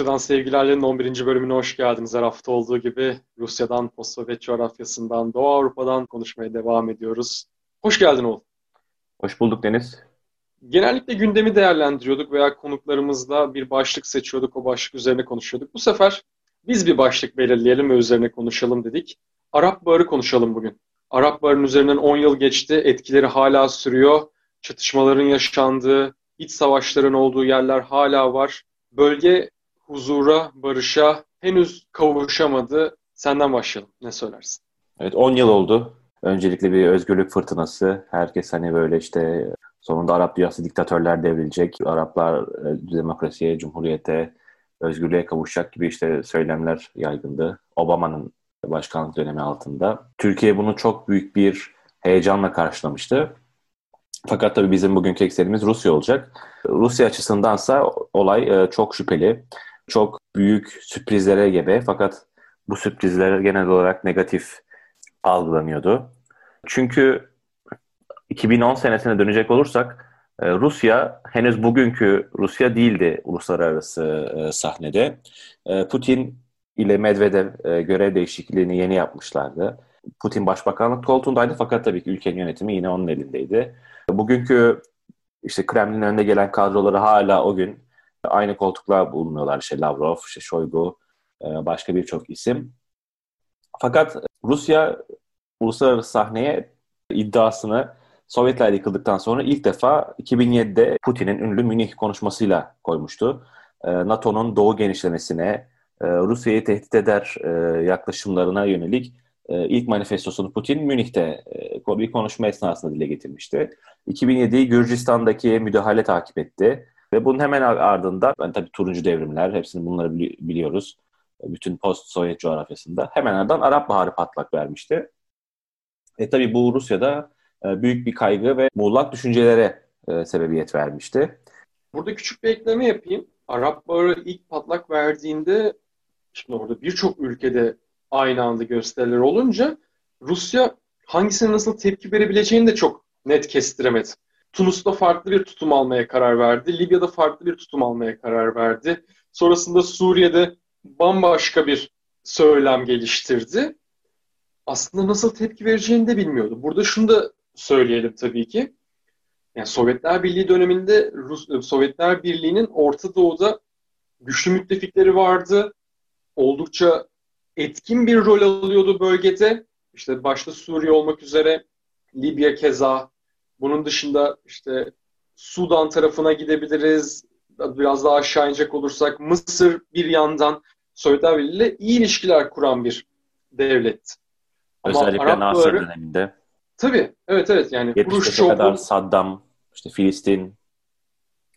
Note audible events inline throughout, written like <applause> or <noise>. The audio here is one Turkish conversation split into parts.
Rusya'dan sevgilerlerin 11. bölümüne hoş geldiniz. Her hafta olduğu gibi Rusya'dan, post-Sovyet coğrafyasından, Doğu Avrupa'dan konuşmaya devam ediyoruz. Hoş geldin oğul. Hoş bulduk Deniz. Genellikle gündemi değerlendiriyorduk veya konuklarımızla bir başlık seçiyorduk, o başlık üzerine konuşuyorduk. Bu sefer biz bir başlık belirleyelim ve üzerine konuşalım dedik. Arap Baharı konuşalım bugün. Arap Baharı'nın üzerinden 10 yıl geçti, etkileri hala sürüyor. Çatışmaların yaşandığı, iç savaşların olduğu yerler hala var. Bölge huzura, barışa henüz kavuşamadı. Senden başlayalım. Ne söylersin? Evet 10 yıl oldu. Öncelikle bir özgürlük fırtınası. Herkes hani böyle işte sonunda Arap dünyası diktatörler devrilecek. Araplar e, demokrasiye, cumhuriyete, özgürlüğe kavuşacak gibi işte söylemler yaygındı. Obama'nın başkanlık dönemi altında. Türkiye bunu çok büyük bir heyecanla karşılamıştı. Fakat tabii bizim bugünkü eksenimiz Rusya olacak. Rusya açısındansa olay e, çok şüpheli. Çok büyük sürprizlere gebe fakat bu sürprizler genel olarak negatif algılanıyordu. Çünkü 2010 senesine dönecek olursak e, Rusya henüz bugünkü Rusya değildi uluslararası e, sahnede. Putin ile Medvedev görev değişikliğini yeni yapmışlardı. Putin başbakanlık koltuğundaydı fakat tabii ki ülkenin yönetimi yine onun elindeydi. Bugünkü işte Kremlin'in önünde gelen kadroları hala o gün aynı koltuklar bulunuyorlar. İşte Lavrov, işte Shoigu, e, başka birçok isim. Fakat Rusya uluslararası sahneye iddiasını Sovyetler yıkıldıktan sonra ilk defa 2007'de Putin'in ünlü Münih konuşmasıyla koymuştu. E, NATO'nun doğu genişlemesine, e, Rusya'yı tehdit eder yaklaşımlarına yönelik ilk manifestosunu Putin Münih'te bir konuşma esnasında dile getirmişti. 2007'yi Gürcistan'daki müdahale takip etti. Ve bunun hemen ardından, yani tabii turuncu devrimler, hepsini bunları biliyoruz. Bütün post-Sovyet coğrafyasında. Hemen ardından Arap Baharı patlak vermişti. E tabii bu Rusya'da e, büyük bir kaygı ve muğlak düşüncelere e, sebebiyet vermişti. Burada küçük bir ekleme yapayım. Arap Baharı ilk patlak verdiğinde şimdi orada birçok ülkede aynı anda gösteriler olunca Rusya hangisine nasıl tepki verebileceğini de çok net kestiremedi. Tunus'ta farklı bir tutum almaya karar verdi. Libya'da farklı bir tutum almaya karar verdi. Sonrasında Suriye'de bambaşka bir söylem geliştirdi. Aslında nasıl tepki vereceğini de bilmiyordu. Burada şunu da söyleyelim tabii ki. Yani Sovyetler Birliği döneminde Rus, Sovyetler Birliği'nin Orta Doğu'da güçlü müttefikleri vardı. Oldukça etkin bir rol alıyordu bölgede. İşte başta Suriye olmak üzere Libya keza. Bunun dışında işte Sudan tarafına gidebiliriz. Biraz daha aşağı inecek olursak Mısır bir yandan Sovyetler Birliği ile iyi ilişkiler kuran bir devlet. Özellikle Arap Nasır döneminde. Tabii. Evet evet. Yani 70'e kadar Saddam, işte Filistin,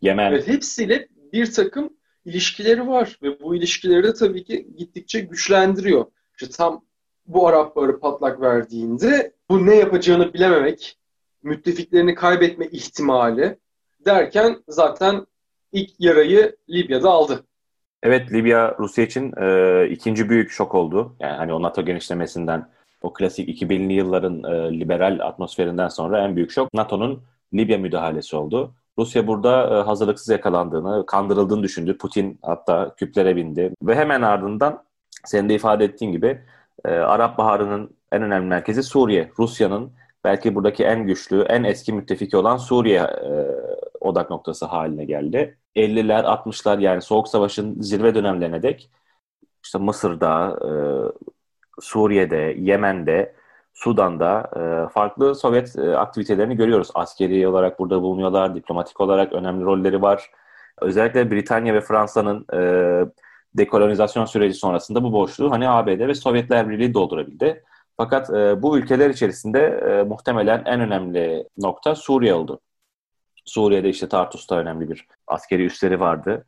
Yemen. Evet, hepsiyle bir takım ilişkileri var ve bu ilişkileri de tabii ki gittikçe güçlendiriyor. İşte tam bu Arap Baharı patlak verdiğinde bu ne yapacağını bilememek, müttefiklerini kaybetme ihtimali derken zaten ilk yarayı Libya'da aldı. Evet Libya Rusya için e, ikinci büyük şok oldu. Yani hani o NATO genişlemesinden o klasik 2000'li yılların e, liberal atmosferinden sonra en büyük şok NATO'nun Libya müdahalesi oldu. Rusya burada e, hazırlıksız yakalandığını, kandırıldığını düşündü. Putin hatta küplere bindi. Ve hemen ardından senin de ifade ettiğin gibi e, Arap Baharı'nın en önemli merkezi Suriye. Rusya'nın belki buradaki en güçlü, en eski müttefiki olan Suriye e, odak noktası haline geldi. 50'ler, 60'lar yani Soğuk Savaş'ın zirve dönemlerine dek işte Mısır'da, Suriye'de, Yemen'de Sudan'da e, farklı Sovyet e, aktivitelerini görüyoruz. Askeri olarak burada bulunuyorlar, diplomatik olarak önemli rolleri var. Özellikle Britanya ve Fransa'nın e, dekolonizasyon süreci sonrasında bu boşluğu hani ABD ve Sovyetler Birliği doldurabildi. Fakat e, bu ülkeler içerisinde e, muhtemelen en önemli nokta Suriye oldu. Suriye'de işte Tartus'ta önemli bir askeri üsleri vardı.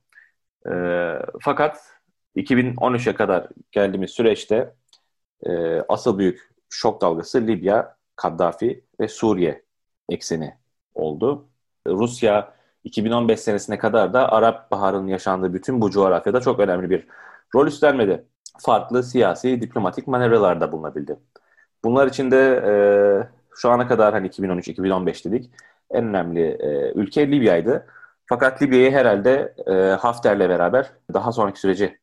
E, fakat 2013'e kadar geldiğimiz süreçte e, asıl büyük şok dalgası Libya, Kaddafi ve Suriye ekseni oldu. Rusya 2015 senesine kadar da Arap Baharı'nın yaşandığı bütün bu coğrafyada çok önemli bir rol üstlenmedi. Farklı siyasi, diplomatik manevralarda bulunabildi. Bunlar içinde e, şu ana kadar hani 2013-2015 dedik en önemli e, ülke Libya'ydı. Fakat Libya'yı herhalde e, Hafter'le beraber daha sonraki süreci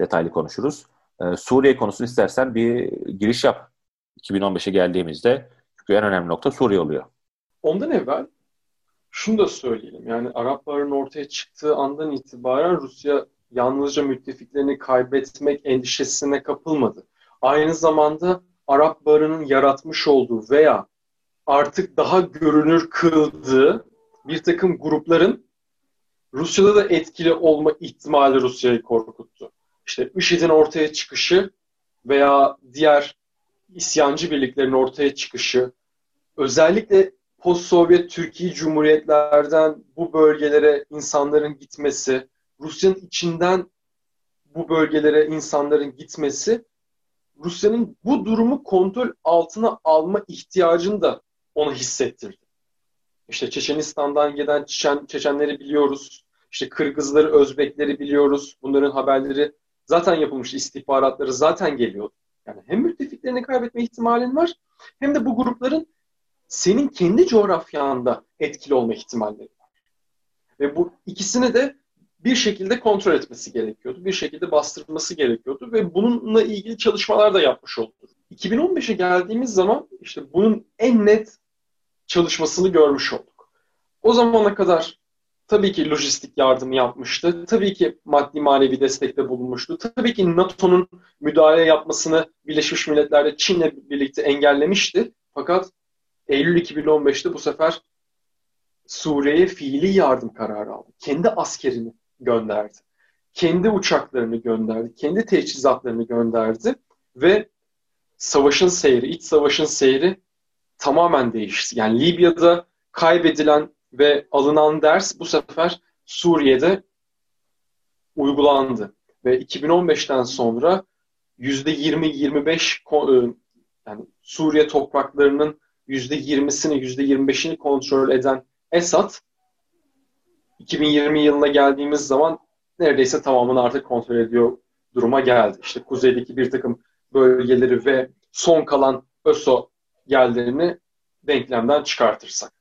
detaylı konuşuruz. E, Suriye konusunu istersen bir giriş yap. 2015'e geldiğimizde çünkü en önemli nokta Suriye oluyor. Ondan evvel şunu da söyleyelim. Yani Arapların ortaya çıktığı andan itibaren Rusya yalnızca müttefiklerini kaybetmek endişesine kapılmadı. Aynı zamanda Arap barının yaratmış olduğu veya artık daha görünür kıldığı bir takım grupların Rusya'da da etkili olma ihtimali Rusya'yı korkuttu. İşte IŞİD'in ortaya çıkışı veya diğer isyancı birliklerin ortaya çıkışı, özellikle post-Sovyet Türkiye Cumhuriyetlerden bu bölgelere insanların gitmesi, Rusya'nın içinden bu bölgelere insanların gitmesi, Rusya'nın bu durumu kontrol altına alma ihtiyacını da onu hissettirdi. İşte Çeçenistan'dan gelen Çeçen, Çeçenleri biliyoruz. İşte Kırgızları, Özbekleri biliyoruz. Bunların haberleri zaten yapılmış, istihbaratları zaten geliyor. Yani hem müttefiklerini kaybetme ihtimalin var hem de bu grupların senin kendi coğrafyanda etkili olma ihtimalleri var. Ve bu ikisini de bir şekilde kontrol etmesi gerekiyordu. Bir şekilde bastırması gerekiyordu ve bununla ilgili çalışmalar da yapmış oldu. 2015'e geldiğimiz zaman işte bunun en net çalışmasını görmüş olduk. O zamana kadar tabii ki lojistik yardım yapmıştı. Tabii ki maddi manevi destekte bulunmuştu. Tabii ki NATO'nun müdahale yapmasını Birleşmiş Milletler'de Çin'le birlikte engellemişti. Fakat Eylül 2015'te bu sefer Suriye'ye fiili yardım kararı aldı. Kendi askerini gönderdi. Kendi uçaklarını gönderdi. Kendi teçhizatlarını gönderdi. Ve savaşın seyri, iç savaşın seyri tamamen değişti. Yani Libya'da kaybedilen ve alınan ders bu sefer Suriye'de uygulandı. Ve 2015'ten sonra %20-25 e, yani Suriye topraklarının %20'sini, %25'ini kontrol eden Esad 2020 yılına geldiğimiz zaman neredeyse tamamını artık kontrol ediyor duruma geldi. İşte kuzeydeki bir takım bölgeleri ve son kalan ÖSO yerlerini denklemden çıkartırsak.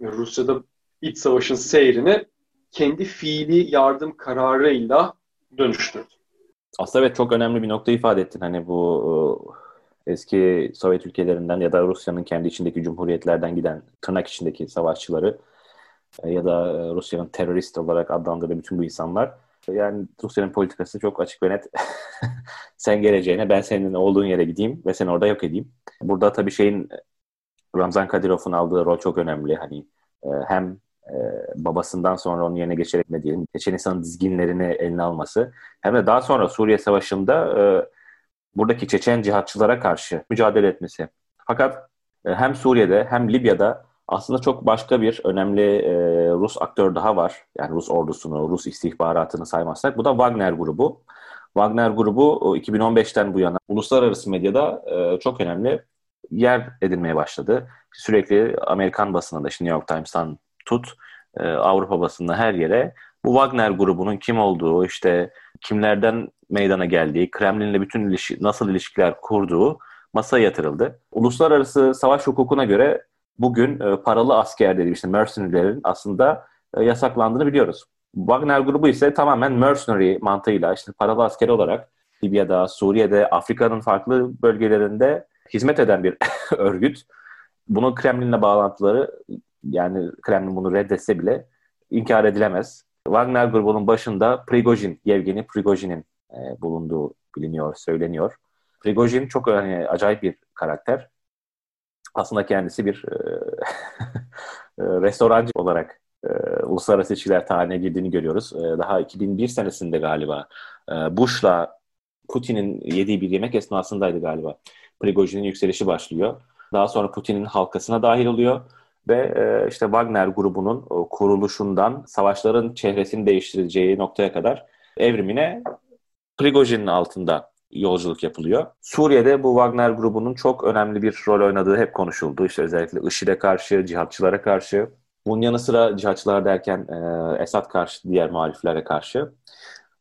Rusya'da iç savaşın seyrini kendi fiili yardım kararıyla dönüştürdü. Aslında evet çok önemli bir nokta ifade ettin. Hani bu e, eski Sovyet ülkelerinden ya da Rusya'nın kendi içindeki cumhuriyetlerden giden tırnak içindeki savaşçıları ya da e, Rusya'nın terörist olarak adlandırdığı bütün bu insanlar yani Rusya'nın politikası çok açık ve net. <laughs> sen geleceğine ben senin olduğun yere gideyim ve seni orada yok edeyim. Burada tabii şeyin Ramzan Kadirov'un aldığı rol çok önemli. Hani hem babasından sonra onun yerine geçerek ne diyelim Çeçenistan'ın dizginlerini eline alması hem de daha sonra Suriye Savaşı'nda buradaki Çeçen cihatçılara karşı mücadele etmesi. Fakat hem Suriye'de hem Libya'da aslında çok başka bir önemli e, Rus aktör daha var. Yani Rus ordusunu, Rus istihbaratını saymazsak. Bu da Wagner grubu. Wagner grubu 2015'ten bu yana uluslararası medyada e, çok önemli yer edinmeye başladı. Sürekli Amerikan basınında, işte New York Times'tan tut, e, Avrupa basınında her yere bu Wagner grubunun kim olduğu, işte kimlerden meydana geldiği, Kremlin'le bütün ilişki, nasıl ilişkiler kurduğu masaya yatırıldı. Uluslararası savaş hukukuna göre bugün e, paralı asker dediğim işte mercenary'lerin aslında e, yasaklandığını biliyoruz. Wagner grubu ise tamamen mercenary mantığıyla işte paralı asker olarak Libya'da, Suriye'de, Afrika'nın farklı bölgelerinde hizmet eden bir <laughs> örgüt. Bunun Kremlin'le bağlantıları yani Kremlin bunu reddetse bile inkar edilemez. Wagner grubunun başında Prigojin, Yevgeni Prigojin'in e, bulunduğu biliniyor, söyleniyor. Prigojin çok yani, acayip bir karakter aslında kendisi bir e, <laughs> e, restorancı olarak e, uluslararası ilişkiler tarihine girdiğini görüyoruz. E, daha 2001 senesinde galiba e, Bush'la Putin'in yediği bir yemek esnasındaydı galiba. Prigojin'in yükselişi başlıyor. Daha sonra Putin'in halkasına dahil oluyor ve e, işte Wagner grubunun e, kuruluşundan savaşların çehresini değiştireceği noktaya kadar evrimine Prigojin'in altında yolculuk yapılıyor. Suriye'de bu Wagner grubunun çok önemli bir rol oynadığı hep konuşuldu. İşte özellikle IŞİD'e karşı, cihatçılara karşı. Bunun yanı sıra cihatçılar derken e, Esad karşı, diğer muhaliflere karşı.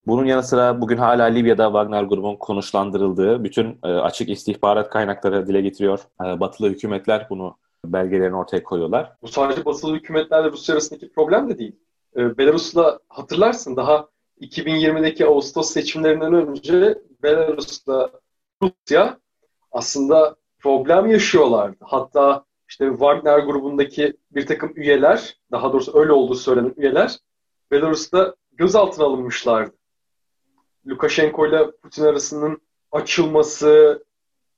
Bunun yanı sıra bugün hala Libya'da Wagner grubunun konuşlandırıldığı bütün e, açık istihbarat kaynakları dile getiriyor. E, batılı hükümetler bunu belgelerini ortaya koyuyorlar. Bu sadece batılı hükümetlerle Rusya arasındaki problem de değil. e, Belarus'la hatırlarsın daha 2020'deki Ağustos seçimlerinden önce Belarus'la Rusya aslında problem yaşıyorlardı. Hatta işte Wagner grubundaki bir takım üyeler, daha doğrusu öyle olduğu söylenen üyeler Belarus'ta gözaltına alınmışlardı. Lukashenko ile Putin arasının açılması,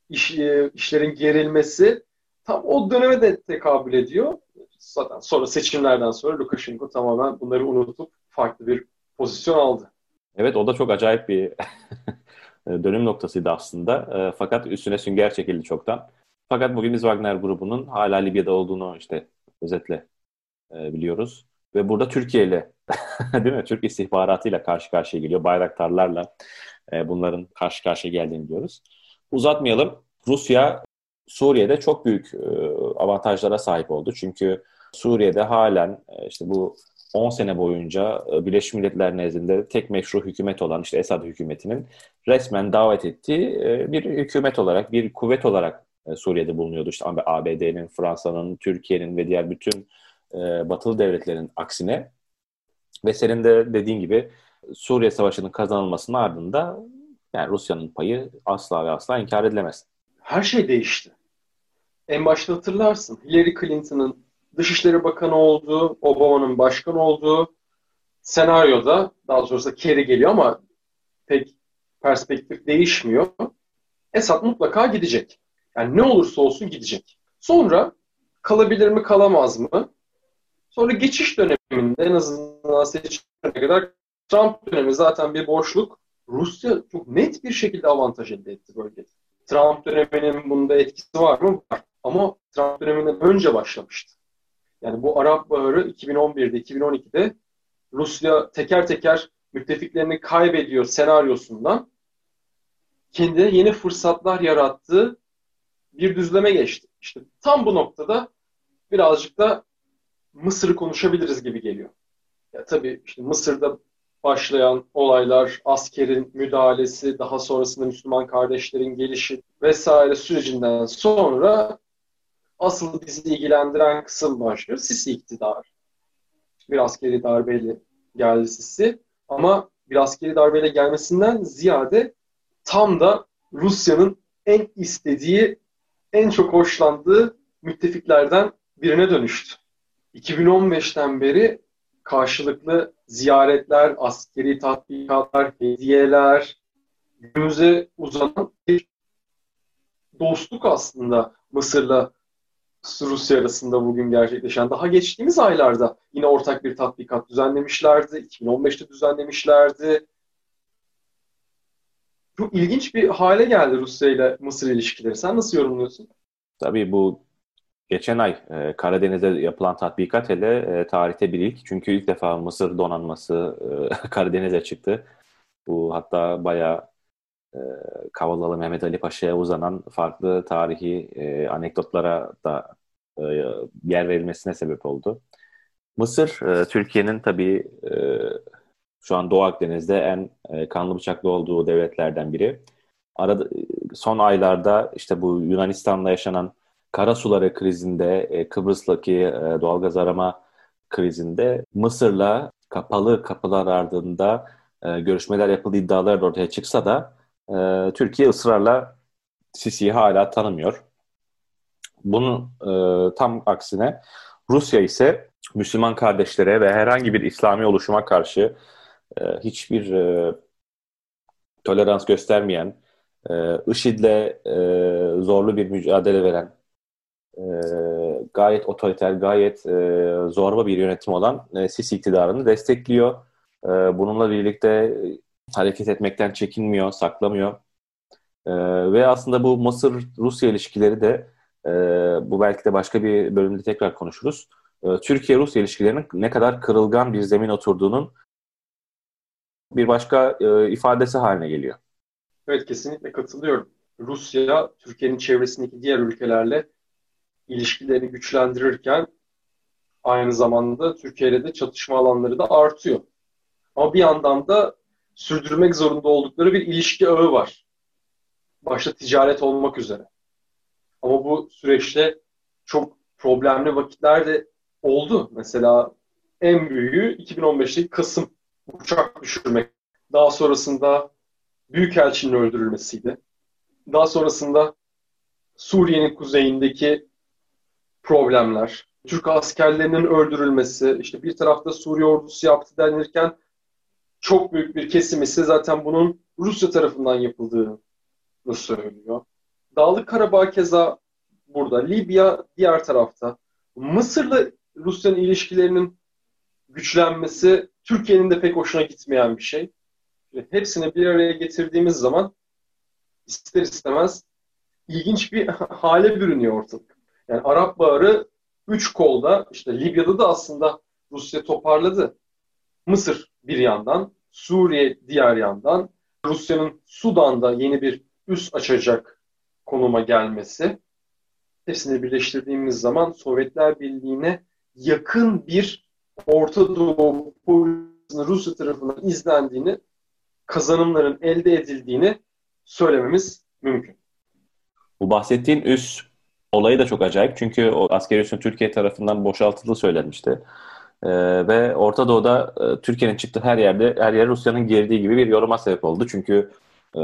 iş, e, işlerin gerilmesi tam o döneme de tekabül ediyor. Zaten sonra seçimlerden sonra Lukashenko tamamen bunları unutup farklı bir pozisyon aldı. Evet o da çok acayip bir <laughs> dönüm noktasıydı aslında. E, fakat üstüne sünger çekildi çoktan. Fakat bugün biz Wagner grubunun hala Libya'da olduğunu işte özetle e, biliyoruz. Ve burada Türkiye ile <laughs> değil mi? Türk istihbaratıyla karşı karşıya geliyor. Bayraktarlarla e, bunların karşı karşıya geldiğini biliyoruz. Uzatmayalım. Rusya Suriye'de çok büyük e, avantajlara sahip oldu. Çünkü Suriye'de halen e, işte bu 10 sene boyunca e, Birleşmiş Milletler nezdinde tek meşru hükümet olan işte Esad hükümetinin resmen davet ettiği e, bir hükümet olarak, bir kuvvet olarak e, Suriye'de bulunuyordu. İşte ABD'nin, Fransa'nın, Türkiye'nin ve diğer bütün batılı devletlerin aksine. Ve senin de dediğin gibi Suriye Savaşı'nın kazanılmasının ardında yani Rusya'nın payı asla ve asla inkar edilemez. Her şey değişti. En başta hatırlarsın Hillary Clinton'ın Dışişleri Bakanı olduğu, Obama'nın başkan olduğu senaryoda daha sonrasında Kerry geliyor ama pek perspektif değişmiyor. Esad mutlaka gidecek. Yani ne olursa olsun gidecek. Sonra kalabilir mi kalamaz mı? Sonra geçiş döneminde en azından seçimlere kadar Trump dönemi zaten bir boşluk. Rusya çok net bir şekilde avantaj elde etti bölgede. Trump döneminin bunda etkisi var mı? Var. Ama Trump döneminden önce başlamıştı. Yani bu Arap Baharı 2011'de, 2012'de Rusya teker teker müttefiklerini kaybediyor senaryosundan kendine yeni fırsatlar yarattığı bir düzleme geçti. İşte tam bu noktada birazcık da Mısır'ı konuşabiliriz gibi geliyor. Ya tabii işte Mısır'da başlayan olaylar, askerin müdahalesi, daha sonrasında Müslüman kardeşlerin gelişi vesaire sürecinden sonra asıl bizi ilgilendiren kısım başlıyor. Sisi iktidar. Bir askeri darbeyle geldi Sisi. Ama bir askeri darbeyle gelmesinden ziyade tam da Rusya'nın en istediği, en çok hoşlandığı müttefiklerden birine dönüştü. 2015'ten beri karşılıklı ziyaretler, askeri tatbikatlar, hediyeler, günümüze uzanan bir dostluk aslında Mısır'la Rusya arasında bugün gerçekleşen. Daha geçtiğimiz aylarda yine ortak bir tatbikat düzenlemişlerdi. 2015'te düzenlemişlerdi. Çok ilginç bir hale geldi Rusya ile Mısır ilişkileri. Sen nasıl yorumluyorsun? Tabii bu geçen ay e, Karadeniz'de yapılan tatbikat hele e, tarihte bir ilk. Çünkü ilk defa Mısır donanması e, <laughs> Karadeniz'e çıktı. Bu hatta bayağı e, Kavalalı Mehmet Ali Paşa'ya uzanan farklı tarihi e, anekdotlara da e, yer verilmesine sebep oldu. Mısır, e, Türkiye'nin tabii e, şu an Doğu Akdeniz'de en e, kanlı bıçaklı olduğu devletlerden biri. Arada, son aylarda işte bu Yunanistan'da yaşanan kara suları krizinde, e, Kıbrıs'taki e, doğalgaz arama krizinde Mısır'la kapalı kapılar ardında e, görüşmeler yapıldığı iddialar da ortaya çıksa da e, Türkiye ısrarla Sisi'yi hala tanımıyor. Bunun e, tam aksine Rusya ise Müslüman kardeşlere ve herhangi bir İslami oluşuma karşı e, hiçbir e, tolerans göstermeyen, e, IŞİD'le e, zorlu bir mücadele veren, e, gayet otoriter, gayet e, zorba bir yönetim olan e, Sisi iktidarını destekliyor. E, bununla birlikte hareket etmekten çekinmiyor, saklamıyor. E, ve aslında bu Mısır-Rusya ilişkileri de e, bu belki de başka bir bölümde tekrar konuşuruz. E, Türkiye-Rusya ilişkilerinin ne kadar kırılgan bir zemin oturduğunun bir başka e, ifadesi haline geliyor. Evet kesinlikle katılıyorum. Rusya Türkiye'nin çevresindeki diğer ülkelerle ilişkilerini güçlendirirken aynı zamanda Türkiye ile de çatışma alanları da artıyor. Ama bir yandan da sürdürmek zorunda oldukları bir ilişki ağı var. Başta ticaret olmak üzere. Ama bu süreçte çok problemli vakitler de oldu. Mesela en büyüğü 2015'teki Kasım uçak düşürmek. Daha sonrasında Büyükelçinin öldürülmesiydi. Daha sonrasında Suriye'nin kuzeyindeki problemler, Türk askerlerinin öldürülmesi, işte bir tarafta Suriye ordusu yaptı denirken çok büyük bir kesim ise zaten bunun Rusya tarafından yapıldığını söylüyor. Dağlık Karabağ keza burada, Libya diğer tarafta. Mısır'la Rusya'nın ilişkilerinin güçlenmesi Türkiye'nin de pek hoşuna gitmeyen bir şey. Hepsini bir araya getirdiğimiz zaman ister istemez ilginç bir <laughs> hale bürünüyor ortalık. Yani Arap Baharı üç kolda, işte Libya'da da aslında Rusya toparladı. Mısır bir yandan, Suriye diğer yandan, Rusya'nın Sudan'da yeni bir üs açacak konuma gelmesi. Hepsini birleştirdiğimiz zaman Sovyetler Birliği'ne yakın bir Orta Doğu Rusya tarafından izlendiğini, kazanımların elde edildiğini söylememiz mümkün. Bu bahsettiğin üs olayı da çok acayip. Çünkü o askeri üssün Türkiye tarafından boşaltıldığı söylenmişti. Ee, ve Orta Doğu'da e, Türkiye'nin çıktığı her yerde her yer Rusya'nın girdiği gibi bir yoruma sebep oldu. Çünkü e,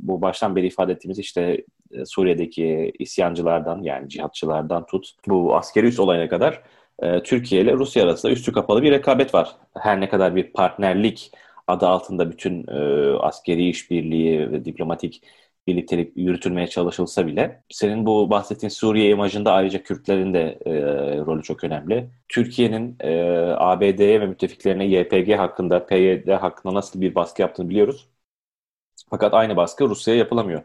bu baştan beri ifade ettiğimiz işte e, Suriye'deki isyancılardan yani cihatçılardan tut bu askeri üs olayına kadar e, Türkiye ile Rusya arasında üstü kapalı bir rekabet var. Her ne kadar bir partnerlik adı altında bütün e, askeri işbirliği ve diplomatik birliktelik yürütülmeye çalışılsa bile senin bu bahsettiğin Suriye imajında ayrıca Kürtlerin de e, rolü çok önemli. Türkiye'nin e, ABD'ye ve müttefiklerine YPG hakkında, PYD hakkında nasıl bir baskı yaptığını biliyoruz. Fakat aynı baskı Rusya'ya yapılamıyor.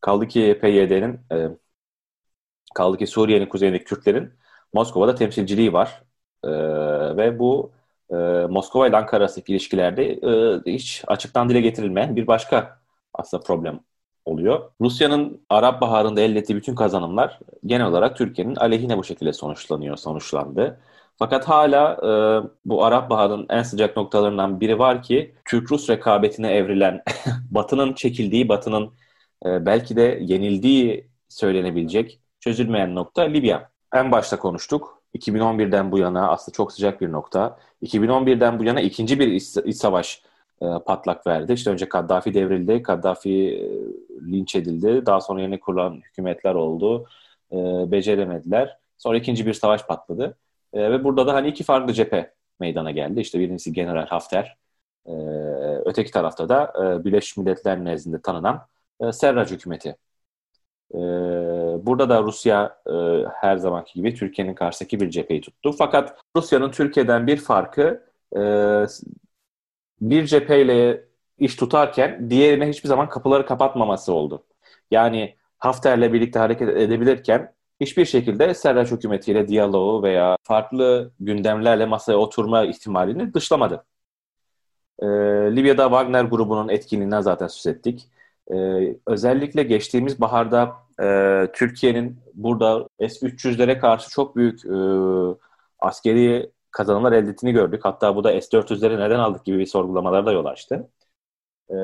Kaldı ki PYD'nin e, kaldı ki Suriye'nin kuzeyindeki Kürtlerin Moskova'da temsilciliği var. E, ve bu e, Moskova ile Ankara arasındaki ilişkilerde e, hiç açıktan dile getirilmeyen bir başka aslında problem oluyor. Rusya'nın Arap Baharı'nda elde ettiği bütün kazanımlar genel olarak Türkiye'nin aleyhine bu şekilde sonuçlanıyor, sonuçlandı. Fakat hala e, bu Arap Baharı'nın en sıcak noktalarından biri var ki Türk-Rus rekabetine evrilen <laughs> Batı'nın çekildiği, Batı'nın e, belki de yenildiği söylenebilecek çözülmeyen nokta Libya. En başta konuştuk. 2011'den bu yana aslında çok sıcak bir nokta. 2011'den bu yana ikinci bir iç, savaş e, patlak verdi. İşte önce Kaddafi devrildi, Kaddafi e, linç edildi. Daha sonra yeni kurulan hükümetler oldu. E, beceremediler. Sonra ikinci bir savaş patladı. E, ve burada da hani iki farklı cephe meydana geldi. İşte birincisi General Hafter, e, öteki tarafta da e, Birleşmiş Milletler nezdinde tanınan e, Serraj hükümeti. E, burada da Rusya e, her zamanki gibi Türkiye'nin karşısındaki bir cepheyi tuttu. Fakat Rusya'nın Türkiye'den bir farkı e, bir cepheyle iş tutarken diğerine hiçbir zaman kapıları kapatmaması oldu. Yani Hafter'le birlikte hareket edebilirken hiçbir şekilde Serraç hükümetiyle diyaloğu veya farklı gündemlerle masaya oturma ihtimalini dışlamadı. Ee, Libya'da Wagner grubunun etkinliğinden zaten söz ettik. Ee, özellikle geçtiğimiz baharda e, Türkiye'nin burada S-300'lere karşı çok büyük e, askeri kazanımlar elde ettiğini gördük. Hatta bu da S-400'leri neden aldık gibi bir sorgulamalara da yol açtı. E,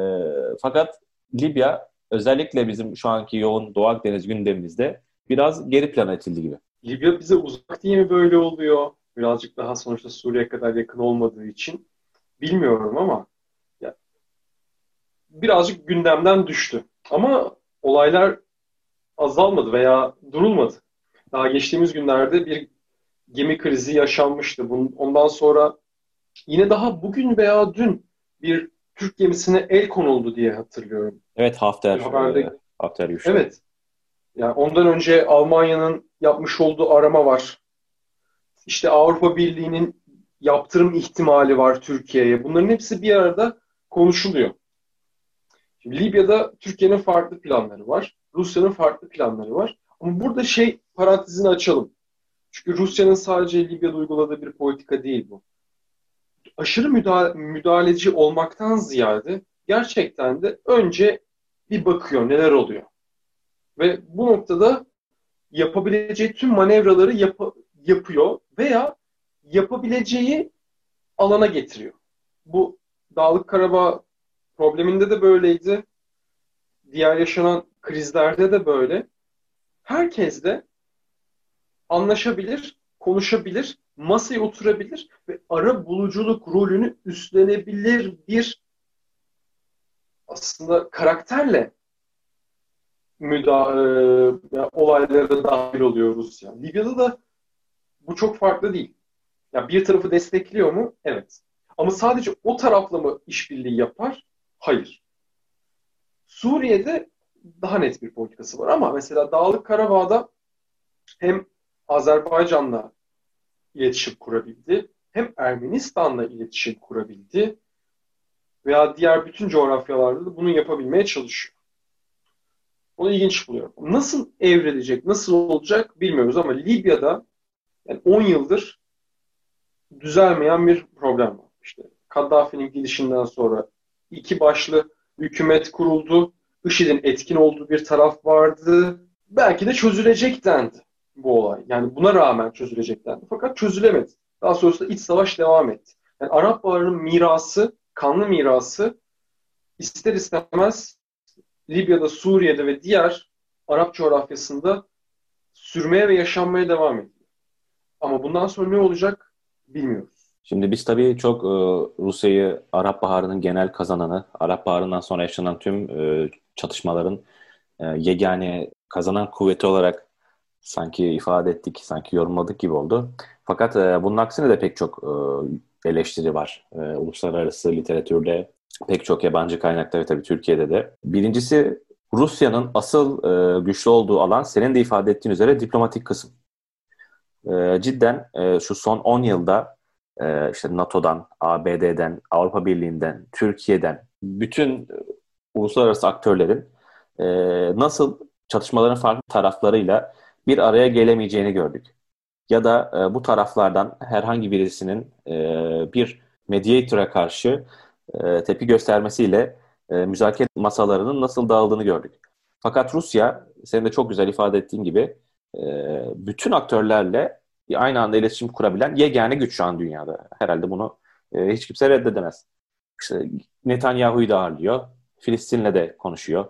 fakat Libya özellikle bizim şu anki yoğun Doğu Akdeniz gündemimizde biraz geri plana itildi gibi. Libya bize uzak diye mi böyle oluyor? Birazcık daha sonuçta Suriye kadar yakın olmadığı için bilmiyorum ama ya, birazcık gündemden düştü. Ama olaylar azalmadı veya durulmadı. Daha geçtiğimiz günlerde bir gemi krizi yaşanmıştı. Ondan sonra yine daha bugün veya dün bir Türk gemisine el konuldu diye hatırlıyorum. Evet Hafter. Haberde... E, Hafter güçlü. Evet. Yani ondan önce Almanya'nın yapmış olduğu arama var. İşte Avrupa Birliği'nin yaptırım ihtimali var Türkiye'ye. Bunların hepsi bir arada konuşuluyor. Şimdi Libya'da Türkiye'nin farklı planları var. Rusya'nın farklı planları var. Ama burada şey parantezini açalım. Çünkü Rusya'nın sadece Libya'da uyguladığı bir politika değil bu. Aşırı müdahale, müdahaleci olmaktan ziyade gerçekten de önce bir bakıyor neler oluyor. Ve bu noktada yapabileceği tüm manevraları yap yapıyor veya yapabileceği alana getiriyor. Bu Dağlık Karabağ probleminde de böyleydi. Diğer yaşanan krizlerde de böyle. Herkes de anlaşabilir, konuşabilir masaya oturabilir ve ara buluculuk rolünü üstlenebilir bir aslında karakterle müda e, olaylara dahil oluyor Rusya. Libya'da da bu çok farklı değil. Ya bir tarafı destekliyor mu? Evet. Ama sadece o tarafla mı işbirliği yapar? Hayır. Suriye'de daha net bir politikası var ama mesela Dağlık Karabağ'da hem Azerbaycan'la iletişim kurabildi, hem Ermenistan'la iletişim kurabildi veya diğer bütün coğrafyalarda da bunu yapabilmeye çalışıyor. Onu ilginç buluyorum. Nasıl evrilecek, nasıl olacak bilmiyoruz ama Libya'da yani 10 yıldır düzelmeyen bir problem var. İşte Kaddafi'nin gidişinden sonra iki başlı hükümet kuruldu. IŞİD'in etkin olduğu bir taraf vardı. Belki de çözülecek dendi bu olay. Yani buna rağmen çözülecek dendi. Fakat çözülemedi. Daha sonrasında iç savaş devam etti. Yani Arap Baharı'nın mirası, kanlı mirası ister istemez Libya'da, Suriye'de ve diğer Arap coğrafyasında sürmeye ve yaşanmaya devam ediyor. Ama bundan sonra ne olacak bilmiyoruz. Şimdi biz tabii çok e, Rusya'yı Arap Baharı'nın genel kazananı, Arap Baharı'ndan sonra yaşanan tüm e, çatışmaların e, yegane kazanan kuvveti olarak sanki ifade ettik, sanki yorumladık gibi oldu. Fakat bunun aksine de pek çok eleştiri var. Uluslararası literatürde, pek çok yabancı kaynakta ve tabii Türkiye'de de. Birincisi Rusya'nın asıl e, güçlü olduğu alan senin de ifade ettiğin üzere diplomatik kısım. E, cidden e, şu son 10 yılda e, işte NATO'dan, ABD'den, Avrupa Birliği'nden, Türkiye'den bütün uluslararası aktörlerin e, nasıl çatışmaların farklı taraflarıyla bir araya gelemeyeceğini gördük. Ya da e, bu taraflardan herhangi birisinin e, bir mediator'a karşı e, tepki göstermesiyle e, müzakere masalarının nasıl dağıldığını gördük. Fakat Rusya, senin de çok güzel ifade ettiğin gibi e, bütün aktörlerle aynı anda iletişim kurabilen yegane güç şu an dünyada. Herhalde bunu e, hiç kimse reddedemez. İşte Netanyahu'yu da ağırlıyor. Filistin'le de konuşuyor.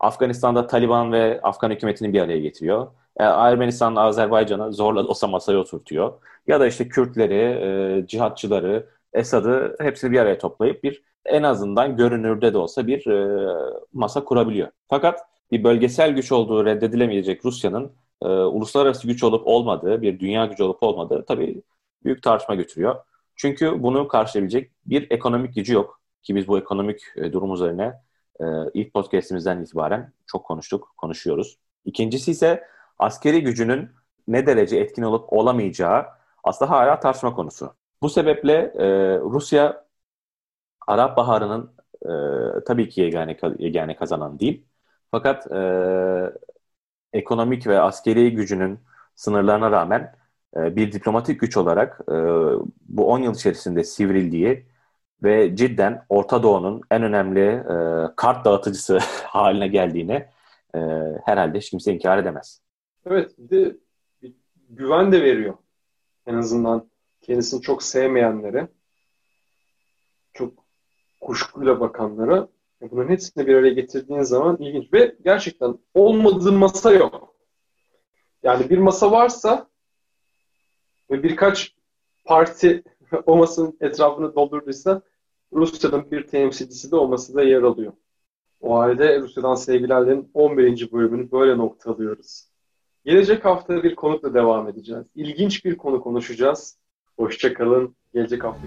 Afganistan'da Taliban ve Afgan hükümetini bir araya getiriyor. Ermenistan'la Azerbaycan'ı zorla olsa masaya oturtuyor. Ya da işte Kürtleri, cihatçıları, Esad'ı hepsini bir araya toplayıp bir en azından görünürde de olsa bir e, masa kurabiliyor. Fakat bir bölgesel güç olduğu reddedilemeyecek Rusya'nın e, uluslararası güç olup olmadığı, bir dünya gücü olup olmadığı tabii büyük tartışma götürüyor. Çünkü bunu karşılayabilecek bir ekonomik gücü yok. Ki biz bu ekonomik e, durum üzerine e, ilk podcastimizden itibaren çok konuştuk, konuşuyoruz. İkincisi ise askeri gücünün ne derece etkin olup olamayacağı aslında hala tartışma konusu. Bu sebeple e, Rusya Arap Baharı'nın e, tabii ki yegane, yegane kazanan değil. Fakat e, ekonomik ve askeri gücünün sınırlarına rağmen e, bir diplomatik güç olarak e, bu 10 yıl içerisinde sivrildiği ve cidden Orta Doğu'nun en önemli e, kart dağıtıcısı <laughs> haline geldiğini e, herhalde hiç kimse inkar edemez. Evet, bir de bir güven de veriyor. En azından kendisini çok sevmeyenlere, çok kuşkuyla bakanlara bunların hepsini bir araya getirdiğin zaman ilginç. Ve gerçekten olmadığı masa yok. Yani bir masa varsa ve birkaç parti <laughs> o masanın etrafını doldurduysa Rusya'nın bir temsilcisi de olması da yer alıyor. O halde Rusya'dan sevgilerlerin 11. bölümünü böyle noktalıyoruz. Gelecek hafta bir konukla devam edeceğiz. İlginç bir konu konuşacağız. Hoşçakalın. Gelecek hafta